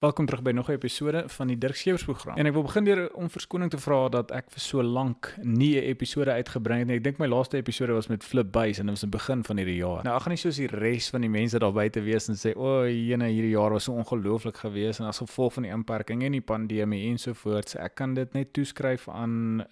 Welkom terug by nog 'n episode van die Dirk Skeepers program. En ek wil begin deur om verskoning te vra dat ek vir so lank nie 'n episode uitgebring het nie. Ek dink my laaste episode was met Flip Buys en dit was in begin van hierdie jaar. Nou, ek gaan nie soos die res van die mense daar buite wees en sê, "O, jene, hierdie jaar was so ongelooflik geweest en as gevolg van die inperking en die pandemie ensovoorts." Ek kan dit net toeskryf aan 'n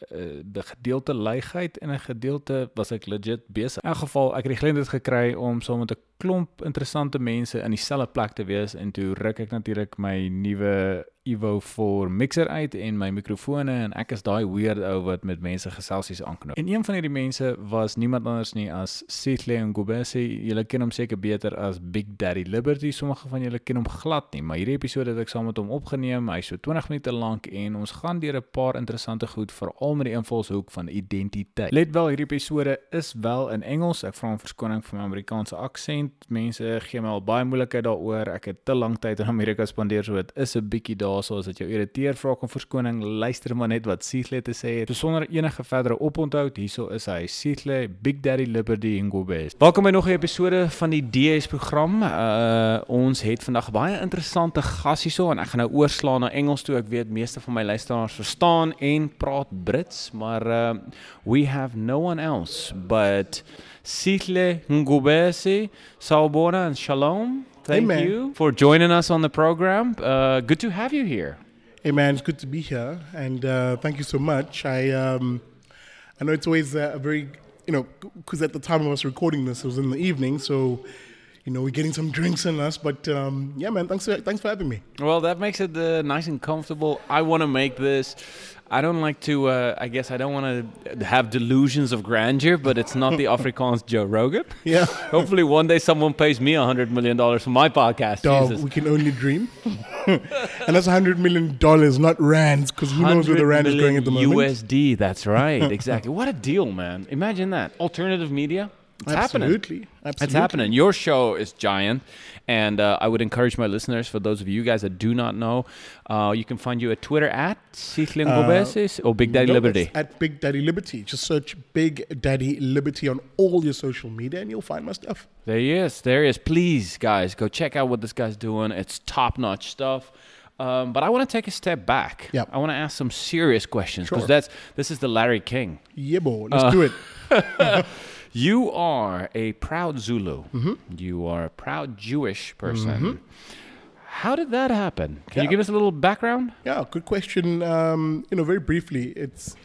uh, gedeelte leegheid en 'n gedeelte was ek legit besig. In elk geval, ek het die geleentheid gekry om saam met 'n klomp interessante mense in dieselfde plek te wees en toe ruk ek natuurlik my een nieuwe Evo 4 mixer uit en my mikrofone en ek is daai weird ou wat met mense geselsies aanknoop. En een van hierdie mense was niemand anders nie as Sihle Ngubese. Julle ken hom seker beter as Big Daddy Liberty. Sommige van julle ken hom glad nie, maar hierdie episode het ek saam met hom opgeneem. Hy's so 20 minute lank en ons gaan deur 'n paar interessante goed veral met die invalshoek van identiteit. Let wel, hierdie episode is wel in Engels. Ek vra om verskoning vir my Amerikaanse aksent. Mense gee my al baie moeilikheid daaroor. Ek het te lank tyd in Amerika spandeer, so dit is 'n bietjie daar daarso as dit jou irriteer, vra kom verskoning. Luister maar net wat Sihle te sê het. Sonder enige verdere oponthoud, hierso is hy, Sihle Big Daddy Liberty Ngobes. Welkom by nog 'n episode van die DS program. Uh ons het vandag baie interessante gas hierso en ek gaan nou oorslaan na Engels toe. Ek weet meeste van my luisteraars verstaan en praat Brits, maar uh we have no one else but Sihle Ngobese. Sawubona and Shalom. Thank Amen. you for joining us on the program. Uh, good to have you here. Hey man, it's good to be here, and uh, thank you so much. I um, I know it's always uh, a very you know because at the time I was recording this, it was in the evening, so you know we're getting some drinks in us. But um, yeah, man, thanks for, thanks for having me. Well, that makes it uh, nice and comfortable. I want to make this. I don't like to. Uh, I guess I don't want to have delusions of grandeur, but it's not the Afrikaans Joe Rogan. Yeah, Hopefully, one day someone pays me a hundred million dollars for my podcast. dog, Jesus. we can only dream. and that's a hundred million dollars, not rands, because who knows where the rand is going at the moment. USD. That's right. exactly. What a deal, man! Imagine that. Alternative media. It's happening. Absolutely, absolutely. It's happening. Your show is giant, and uh, I would encourage my listeners, for those of you guys that do not know, uh, you can find you at Twitter at Sihle Ngobese or Big Daddy No, Liberty. it's At Big Daddy Liberty. Just search Big Daddy Liberty on all your social media and you'll find my stuff. There he is. There he is. Please, guys, go check out what this guy's doing. It's top notch stuff. Um, but I want to take a step back. Yep. I want to ask some serious questions because Sure. that's this is the Larry King. Yeah, boy. Let's Uh, do it. You are a proud Zulu. Mm-hmm. You are a proud Jewish person. How did that happen? Can you give us a little background? Yeah, good question. Um, you know, very briefly, it's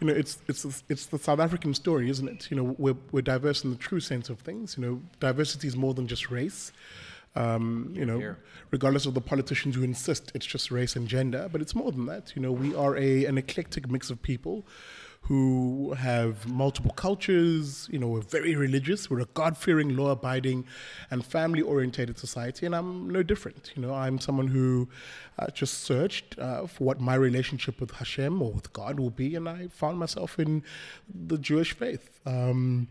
you know, it's it's it's the South African story, isn't it? You know, we're we're diverse in the true sense of things. You know, diversity is more than just race. Um, you know, Here. regardless of the politicians who insist it's just race and gender, but it's more than that. You know, we are a an eclectic mix of people who have multiple cultures. You know, we're very religious. We're a God fearing, law abiding, and family oriented society. And I'm no different. You know, I'm someone who uh, just searched uh, for what my relationship with Hashem or with God will be, and I found myself in the Jewish faith. Um,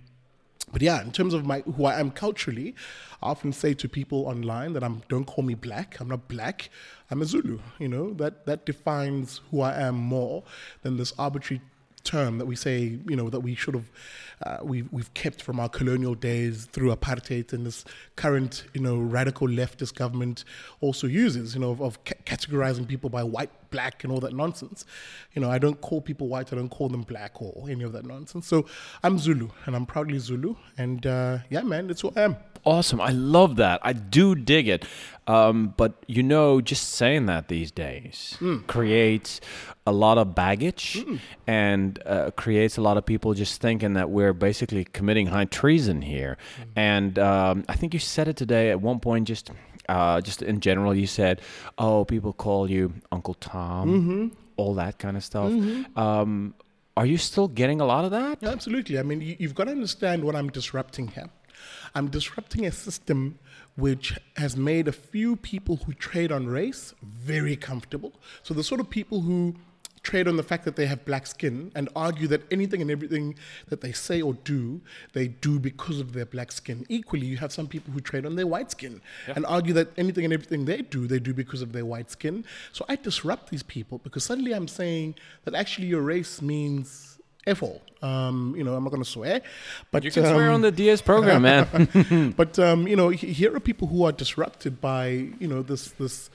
but yeah, in terms of my who I am culturally, I often say to people online that I'm don't call me black. I'm not black. I'm a Zulu. You know that that defines who I am more than this arbitrary term that we say. You know that we should have uh, we we've kept from our colonial days through apartheid and this current you know radical leftist government also uses. You know of, of ca- categorizing people by white, black, and all that nonsense. You know I don't call people white. I don't call them black or any of that nonsense. So I'm Zulu and I'm proudly Zulu. And uh, yeah, man, that's who I am. Awesome. I love that. I do dig it. Um, but you know, just saying that these days creates a lot of baggage and uh, creates a lot of people just thinking that we're basically committing high treason here. And um, I think you said it today at one point, just. Uh, just in general, you said, "Oh, people call you Uncle Tom, all that kind of stuff." Um, are you still getting a lot of that? Yeah, absolutely. I mean, you, you've got to understand what I'm disrupting here. I'm disrupting a system which has made a few people who trade on race very comfortable. So the sort of people who trade on the fact that they have black skin and argue that anything and everything that they say or do, they do because of their black skin. Equally, you have some people who trade on their white skin and argue that anything and everything they do, they do because of their white skin. So I disrupt these people because suddenly I'm saying that actually your race means F all. Um, you know, I'm not going to swear, but You can swear um, on the DS program, man. but um, you know, here are people who are disrupted by you know this this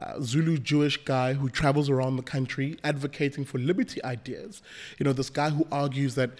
uh, Zulu Jewish guy who travels around the country advocating for liberty ideas. You know, this guy who argues that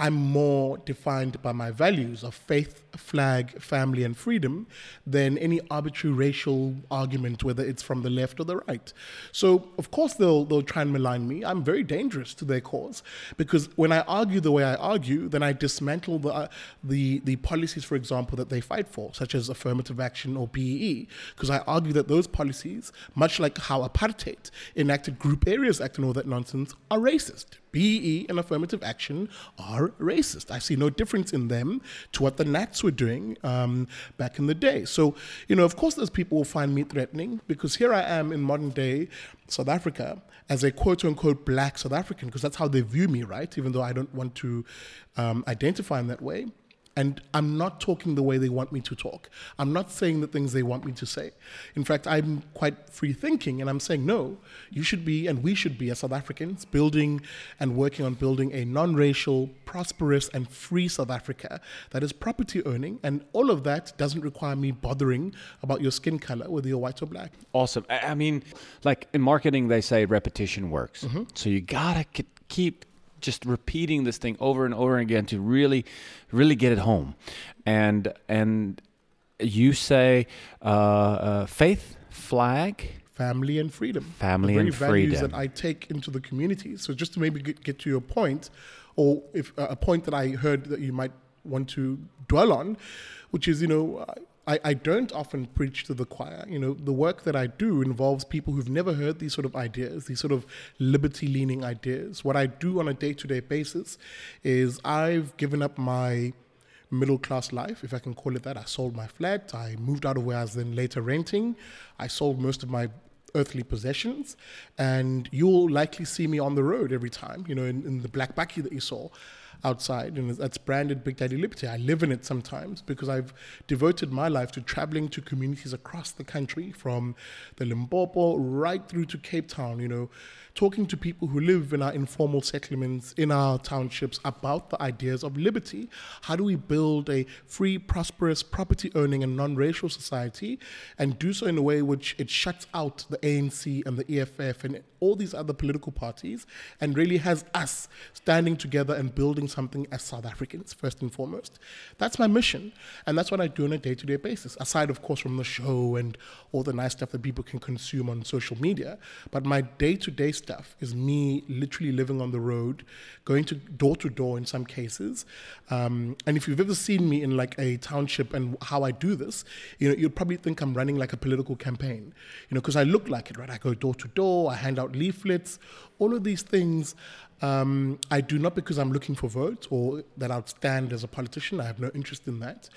I'm more defined by my values of faith, flag, family, and freedom than any arbitrary racial argument, whether it's from the left or the right. So, of course, they'll, they'll try and malign me. I'm very dangerous to their cause because when I argue the way I argue, then I dismantle the, uh, the, the policies, for example, that they fight for, such as affirmative action or BEE, because I argue that those policies, much like how apartheid enacted Group Areas Act and all that nonsense, are racist. BEE and affirmative action are racist. I see no difference in them to what the Nats were doing um, back in the day. So, you know, of course, those people will find me threatening because here I am in modern day South Africa as a quote unquote black South African, because that's how they view me, right? Even though I don't want to um, identify in that way. And I'm not talking the way they want me to talk. I'm not saying the things they want me to say. In fact, I'm quite free thinking, and I'm saying, no, you should be, and we should be, as South Africans, building and working on building a non racial, prosperous, and free South Africa that is property owning. And all of that doesn't require me bothering about your skin color, whether you're white or black. Awesome. I mean, like in marketing, they say repetition works. Mm-hmm. So you gotta keep just repeating this thing over and over again to really, really get it home. And and you say uh, uh, faith, flag, family, and freedom. Family and freedom. values that I take into the community. So just to maybe get, get to your point, or if uh, a point that I heard that you might want to dwell on, which is you know I, I don't often preach to the choir. You know, the work that I do involves people who've never heard these sort of ideas, these sort of liberty leaning ideas. What I do on a day to day basis is I've given up my middle class life, if I can call it that. I sold my flat, I moved out of where I was then later renting, I sold most of my earthly possessions, and you'll likely see me on the road every time, you know, in, in the black bakkie that you saw outside, and that's branded Big Daddy Liberty. I live in it sometimes because I've devoted my life to traveling to communities across the country, from the Limpopo right through to Cape Town. You know, talking to people who live in our informal settlements, in our townships, about the ideas of liberty. How do we build a free, prosperous, property owning, and non racial society and do so in a way which it shuts out the ANC and the EFF and all these other political parties and really has us standing together and building something as South Africans, first and foremost. That's my mission. And that's what I do on a day to day basis, aside, of course, from the show and all the nice stuff that people can consume on social media. But my day to day stuff is me literally living on the road, going to door to door in some cases. Um, and if you've ever seen me in like a township and how I do this, you know, you'd probably think I'm running like a political campaign, you know, because I look like it, right? I go door to door, I hand out leaflets, all of these things. Um, I do not because I'm looking for votes or that I'll stand as a politician. I have no interest in that.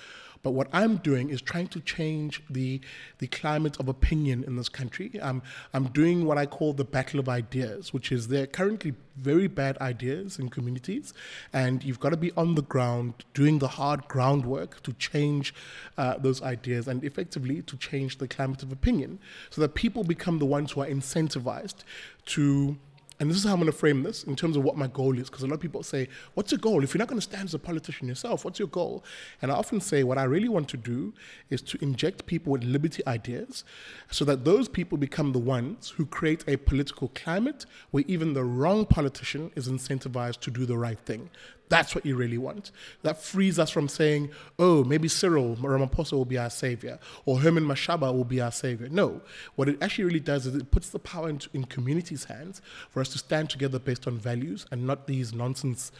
But what I'm doing is trying to change the the climate of opinion in this country. I'm I'm doing what I call the battle of ideas, which is there are currently very bad ideas in communities, and you've got to be on the ground doing the hard groundwork to change uh, those ideas and effectively to change the climate of opinion, so that people become the ones who are incentivized to and this is how I'm going to frame this in terms of what my goal is. Because a lot of people say, What's your goal? If you're not going to stand as a politician yourself, what's your goal? And I often say, What I really want to do is to inject people with liberty ideas so that those people become the ones who create a political climate where even the wrong politician is incentivized to do the right thing. That's what you really want. That frees us from saying, oh, maybe Cyril Ramaphosa will be our savior or Herman Mashaba will be our savior. No. What it actually really does is it puts the power into, in communities' hands for us to stand together based on values and not these nonsense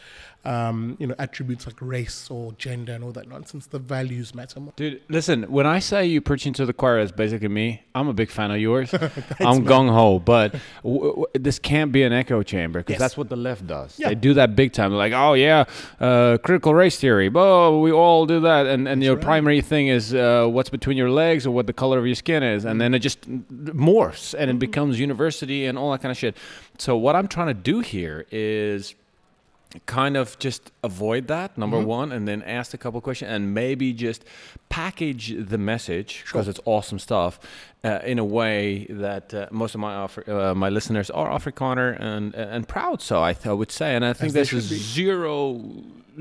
um, you know, attributes like race or gender and all that nonsense. The values matter more. Dude, listen, when I say you preaching to the choir is basically me, I'm a big fan of yours. I'm gung ho, but w- w- this can't be an echo chamber because yes. that's what the left does. Yeah. They do that big time. They're like, oh, yeah, uh, critical race theory. Oh, we all do that. And, and your right. primary thing is uh, what's between your legs or what the color of your skin is. And mm. then it just morphs and it mm-hmm. becomes university and all that kind of shit. So, what I'm trying to do here is kind of just avoid that number mm-hmm. one and then ask a couple questions and maybe just package the message because sure. it's awesome stuff uh, in a way that uh, most of my uh, my listeners are Afrikaner and and proud so I, th- I would say and I think this is zero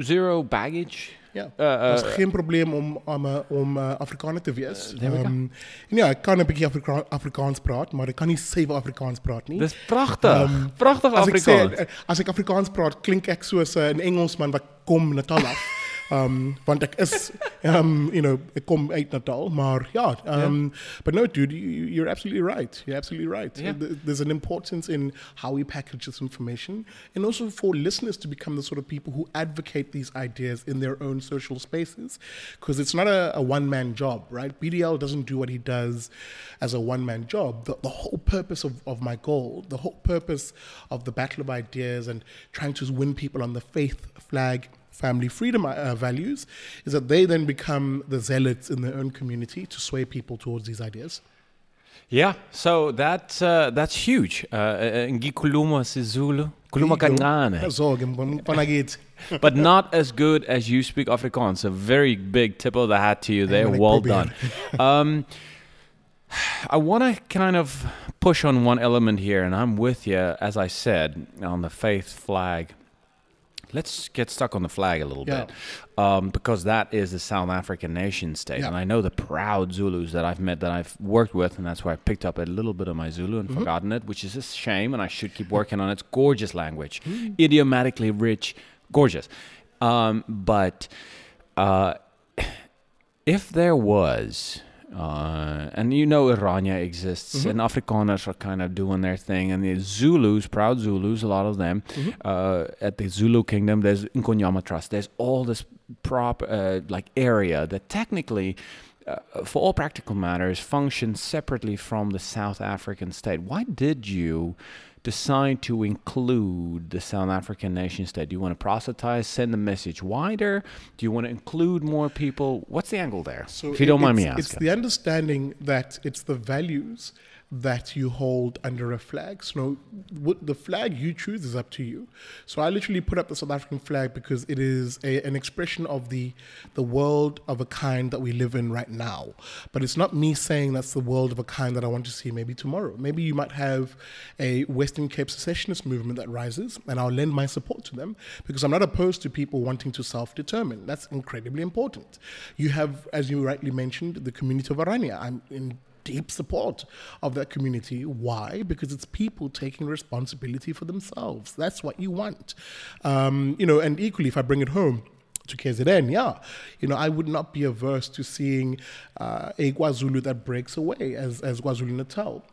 zero baggage Ja, Uh, uh, dat is geen probleem om, om, uh, om uh, Afrikaner te wees. go. Um, en ja, ik kan een beetje Afrika Afrikaans praten, maar ik kan niet zeven Afrikaans praten. Nie. Dis pragtig. Um, pragtig As ek, Afrikaans. sê, eh, as ek Afrikaans praat, klink ek soos uh, 'n Engelsman wat kom Natal af. Um, want ek is, um, you know, ek kom uit Natal, maar ja. Um, But no, dude, you, you're absolutely right. You're absolutely right. Yeah. There's an importance in how we package this information, and also for listeners to become the sort of people who advocate these ideas in their own social spaces, because it's not a, a one-man job, right? BDL doesn't do what he does as a one-man job. The, the whole purpose of, of my goal, the whole purpose of the battle of ideas and trying to win people on the faith flag family freedom uh, values is that they then become the zealots in their own community to sway people towards these ideas. Yeah, so that's uh, that's huge. Uh, Ngikuluma Sizulu, kuluma kancane, So, ngibona kithi. but not as good as you speak Afrikaans. A very big tip of the hat to you there. Well done. Um, I want to kind of push on one element here, and I'm with you, as I said, on the faith flag. Let's get stuck on the flag a little Yeah. bit, um, because that is the South African nation state, Yeah. and I know the proud Zulus that I've met, that I've worked with, and that's why I picked up a little bit of my Zulu and forgotten it, which is a shame, and I should keep working on it. It's gorgeous language, idiomatically rich, gorgeous. Um, but uh, if there was, uh, and you know Orania exists, and Afrikaners are kind of doing their thing, and the Zulus, proud Zulus, a lot of them, uh, at the Zulu kingdom, there's Ingonyama Trust. There's all this prop, uh, like area that technically. Uh, for all practical matters, functions separately from the South African state. Why did you decide to include the South African nation state? Do you want to proselytize, send the message wider? Do you want to include more people? What's the angle there? So if you don't mind me asking. It's the understanding that it's the values that you hold under a flag. So no, the flag you choose is up to you. So I literally put up the South African flag because it is a, an expression of the the world of a kind that we live in right now. But it's not me saying that's the world of a kind that I want to see maybe tomorrow. Maybe you might have a Western Cape secessionist movement that rises, and I'll lend my support to them because I'm not opposed to people wanting to self-determine. That's incredibly important. You have, as you rightly mentioned, the community of Orania. I'm in deep support of that community. Why? Because it's people taking responsibility for themselves. That's what you want. Um, you know, and equally, if I bring it home, to KZN, yeah, you know, I would not be averse to seeing uh, a KwaZulu that breaks away as as KwaZulu Natal.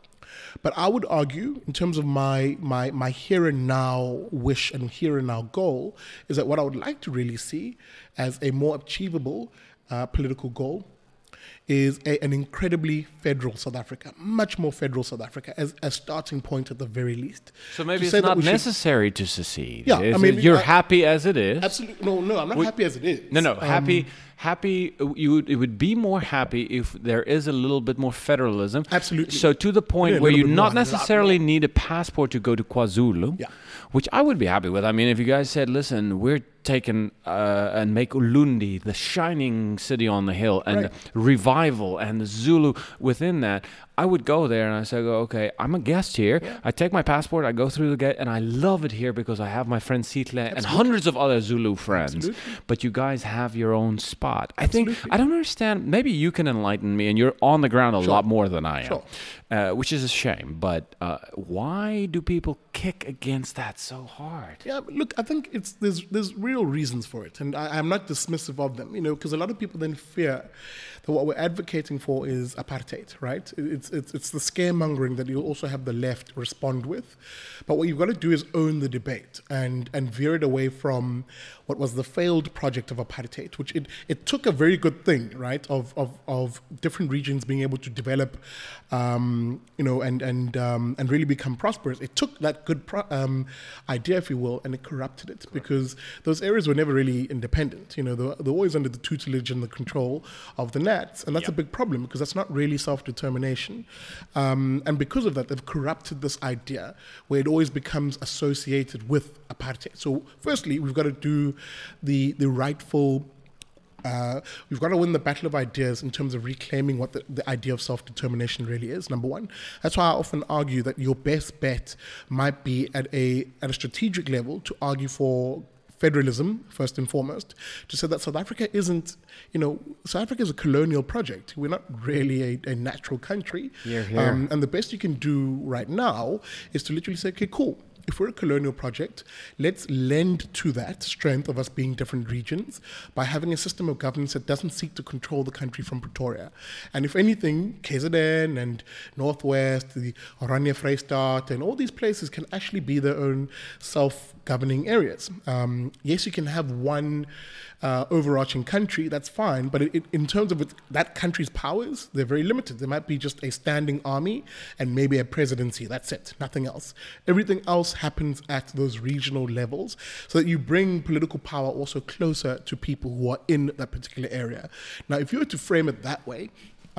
But I would argue, in terms of my my my here and now wish and here and now goal, is that what I would like to really see as a more achievable uh, political goal is a, an incredibly federal South Africa, much more federal South Africa as a starting point at the very least. So maybe To it's not we should- necessary to secede. Yeah, I mean, you're I- happy as it is. Absolutely, no, no, I'm not We- happy as it is. No, no, Um, happy, happy. uh, You would, it would be more happy if there is a little bit more federalism. Absolutely. So to the point Yeah, where you not more, a lot necessarily need a passport to go to KwaZulu. Yeah. Which I would be happy with. I mean, if you guys said, "Listen, we're taking uh, and make Ulundi the shining city on the hill and Right. revival and the Zulu within that," I would go there and I say, "Go, "Okay, I'm a guest here. I take my passport, I go through the gate, and I love it here because I have my friend Sihle and hundreds of other Zulu friends. Absolutely. But you guys have your own spot. I think I don't understand. Maybe you can enlighten me, and you're on the ground a Sure. lot more than I am, Sure. uh, which is a shame. But uh, why do people kick against that so hard? Yeah, look, I think it's there's there's real reasons for it, and I, I'm not dismissive of them. You know, because a lot of people then fear that what we're advocating for is apartheid, right? It's it's it's the scaremongering that you'll also have the left respond with, but what you've got to do is own the debate and and veer it away from what was the failed project of apartheid, which it, it took a very good thing, right, of of, of different regions being able to develop, um, you know, and and um, and really become prosperous. It took that good pro- um, idea, if you will, and it corrupted it because those areas were never really independent. You know, they're, they're always under the tutelage and the control of the Nats, and that's a big problem because that's not really Um, and because of that, they've corrupted this idea where it always becomes associated with apartheid. So, firstly, we've got to do the the rightful uh, we've got to win the battle of ideas in terms of reclaiming what the, the idea of self determination really is. Number one, that's why I often argue that your best bet might be at a at a strategic level to argue for federalism first and foremost to say that South Africa isn't, you know, South Africa is a colonial project. We're not really a, a natural country. Um, and the best you can do right now is to literally say, okay, cool. If we're a colonial project, let's lend to that strength of us being different regions by having a system of governance that doesn't seek to control the country from Pretoria. And if anything, KZN and Northwest, the Oranje Vrystaat, and all these places can actually be their own self governing areas. Um, yes, you can have one uh, overarching country, that's fine, but it, in terms of it, that country's powers, they're very limited. There might be just a standing army and maybe a presidency, that's it, nothing else. Everything else happens at those regional levels so that you bring political power also closer to people who are in that particular area. Now, if you were to frame it that way,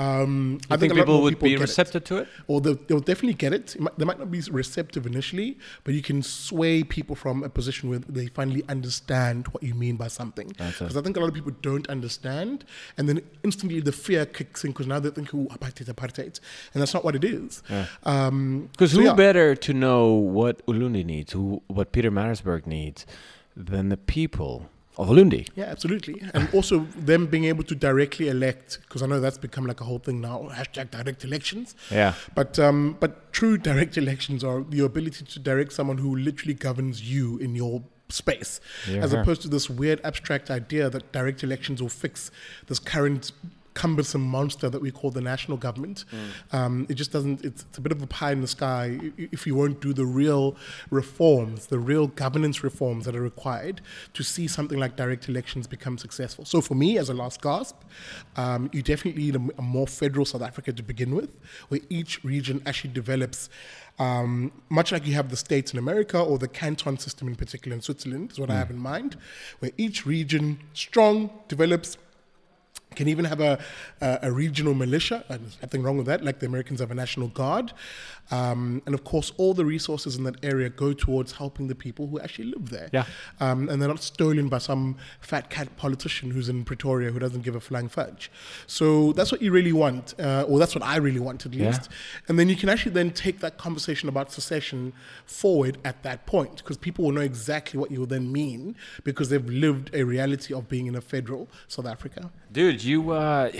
um, I think, think people would people be receptive it. to it, or they'll, they'll definitely get it. it might, they might not be receptive initially, but you can sway people from a position where they finally understand what you mean by something. Because I think a lot of people don't understand, and then instantly the fear kicks in because now they think, "Oh, apartheid, apartheid," and that's not what it is. Because yeah. um, so who yeah. better to know what Ulundi needs, who what Pietermaritzburg needs, than the people of. Yeah, absolutely. And also them being able to directly elect, because I know that's become like a whole thing now, hashtag direct elections. Yeah. But um, but true direct elections are the ability to direct someone who literally governs you in your space, yeah. as opposed to this weird abstract idea that direct elections will fix this current cumbersome monster that we call the national government. Mm. Um, it just doesn't, it's, it's, a bit of a pie in the sky if you won't do the real reforms, the real governance reforms that are required to see something like direct elections become successful. So for me, as a last gasp, um, you definitely need a, a, more federal South Africa to begin with, where each region actually develops. Um, much like you have the states in America or the canton system in particular in Switzerland, is what mm. I have in mind, where each region strong develops can even have a, a, a, regional militia, and there's nothing wrong with that, like the Americans have a national guard. Um, and of course, all the resources in that area go towards helping the people who actually live there. Yeah. Um, and they're not stolen by some fat cat politician who's in Pretoria who doesn't give a flying fudge. So that's what you really want, uh, or that's what I really want at least. Yeah. And then you can actually then take that conversation about secession forward at that point, because people will know exactly what you will then mean because they've lived a reality of being in a federal South Africa. Dude, you. Uh,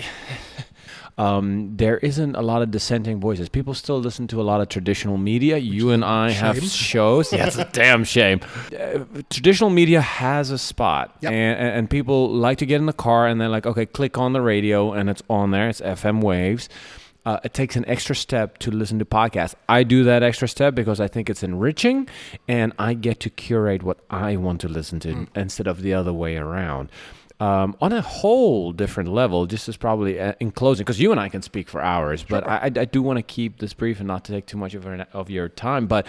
um, there isn't a lot of dissenting voices. People still listen to a lot of traditional media. Which you and I shame. have shows. yeah, it's a damn shame. Uh, traditional media has a spot, yep. and, and people like to get in the car and they're like, okay, click on the radio, and it's on there. It's FM waves. Uh, it takes an extra step to listen to podcasts. I do that extra step because I think it's enriching and I get to curate what I want to listen to mm. instead of the other way around um, on a whole different level. This is probably uh, in closing because you and I can speak for hours, sure. but I, I, do want to keep this brief and not to take too much of, our, of your time. But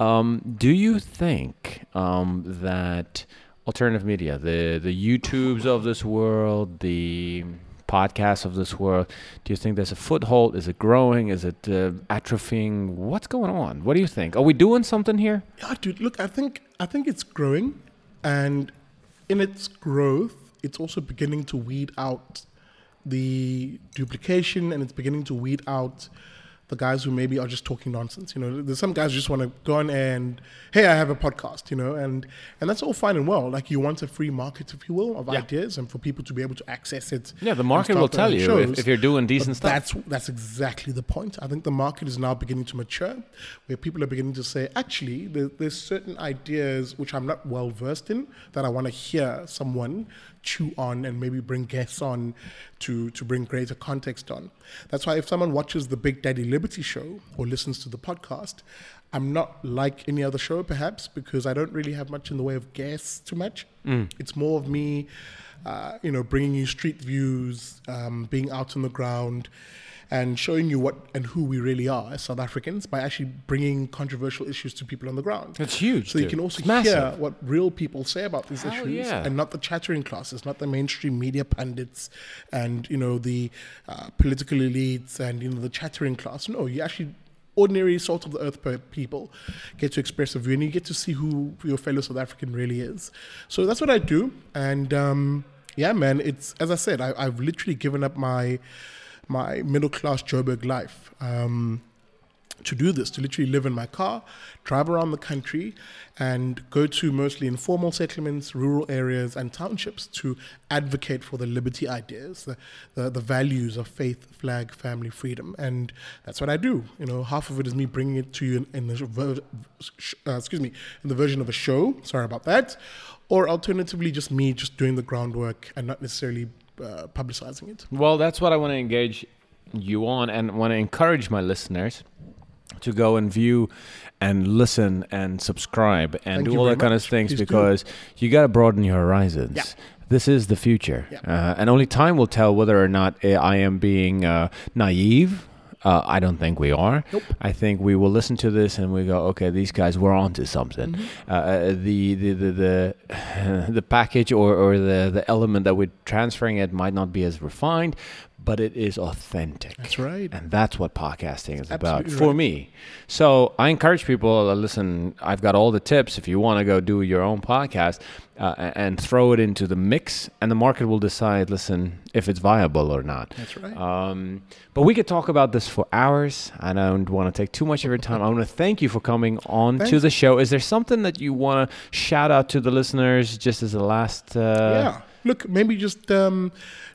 um, do you think um, that alternative media, the the YouTubes of this world, the podcasts of this world, do you think there's a foothold? Is it growing? Is it uh, atrophying? What's going on? What do you think? Are we doing something here? Yeah, dude. Look, I think I think it's growing, and in its growth, it's also beginning to weed out the duplication and it's beginning to weed out the guys who maybe are just talking nonsense. You know, there's some guys who just want to go on and, hey, I have a podcast, you know, and and that's all fine and well. Like you want a free market, if you will, of yeah. ideas and for people to be able to access it. Yeah, the market will tell you if, if, you're doing decent stuff. That's that's exactly the point. I think the market is now beginning to mature, where people are beginning to say, actually, there, there's certain ideas which I'm not well versed in that I want to hear someone chew on and maybe bring guests on to, to bring greater context on. That's why if someone watches the Big Daddy Liberty show or listens to the podcast, I'm not like any other show perhaps because I don't really have much in the way of guests too much. Mm. It's more of me, uh, you know, bringing you street views, um, being out on the ground, and showing you what and who we really are as South Africans by actually bringing controversial issues to people on the ground. That's huge. So dude. you can also hear what real people say about these Hell issues, yeah. and not the chattering classes, not the mainstream media pundits, and you know the uh, political elites and you know the chattering class. No, you actually ordinary salt of the earth people get to express a view and you get to see who your fellow South African really is. So that's what I do. And um, yeah, man, it's as I said, I, have literally given up my my middle class Joburg life. Um, to do this, to literally live in my car, drive around the country, and go to mostly informal settlements, rural areas, and townships to advocate for the liberty ideas, the, the, the values of faith, flag, family, freedom. And that's what I do. You know, half of it is me bringing it to you in, in the, uh, excuse me, in the version of a show. Sorry about that. Or alternatively, just me just doing the groundwork and not necessarily uh, publicizing it. Well, that's what I want to engage you on and want to encourage my listeners to go and view and listen and subscribe and Thank do all that kind of things Please do. because you got to broaden your horizons. Yeah. This is the future. Yeah. Uh, and only time will tell whether or not I am being uh, naive. Uh, I don't think we are. Nope. I think we will listen to this and we go, okay, these guys were onto something. Mm-hmm. Uh, Uh, the the the the, the package or, or the the element that we're transferring it might not be as refined, but it is authentic. That's right. And that's what podcasting is about Absolutely for me. So I encourage people, uh, listen, I've got all the tips. If you want to go do your own podcast uh, and throw it into the mix, and the market will decide, listen, if it's viable or not. That's right. Um, but we could talk about this for hours. and I don't want to take too much of your time. I want to thank you for coming on to the show. Is there something that you want to shout out to the listeners just as a last? Uh, yeah. Look, maybe just um,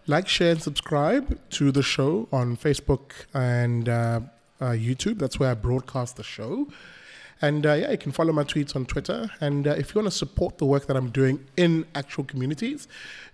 like, share, and subscribe to the show on Facebook and uh, uh, YouTube. That's where I broadcast the show. And uh, yeah, you can follow my tweets on Twitter. And uh, if you want to support the work that I'm doing in actual communities,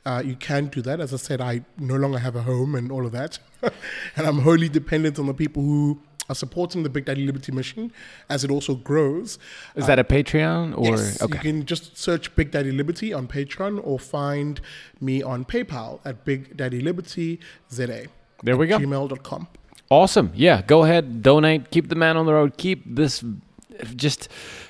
uh, you can do that. As I said, I no longer have a home and all of that. and I'm wholly dependent on the people who are supporting the Big Daddy Liberty mission as it also grows. Is that a Patreon or Yes, okay? you can just search Big Daddy Liberty on Patreon or find me on PayPal at Big Daddy Liberty ZA. There we go. Gmail.com. Awesome. Yeah, go ahead, donate, keep the man on the road, keep this just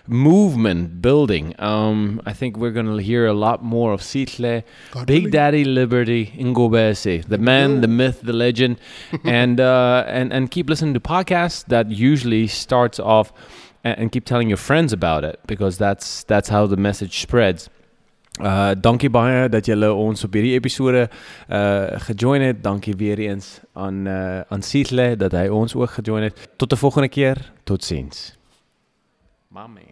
movement building. Um, I think we're going to hear a lot more of Sihle, God Big willing. Daddy Liberty, Ngobese, the man, the myth, the legend, and uh, and and keep listening to podcasts that usually starts off and, and keep telling your friends about it because that's that's how the message spreads. Uh, dankie baie dat julle ons op hierdie episode uh gejoin het. Dankie weer eens aan uh aan Sihle dat hy ons ook gejoin het. Tot 'n volgende keer. Totsiens. My man.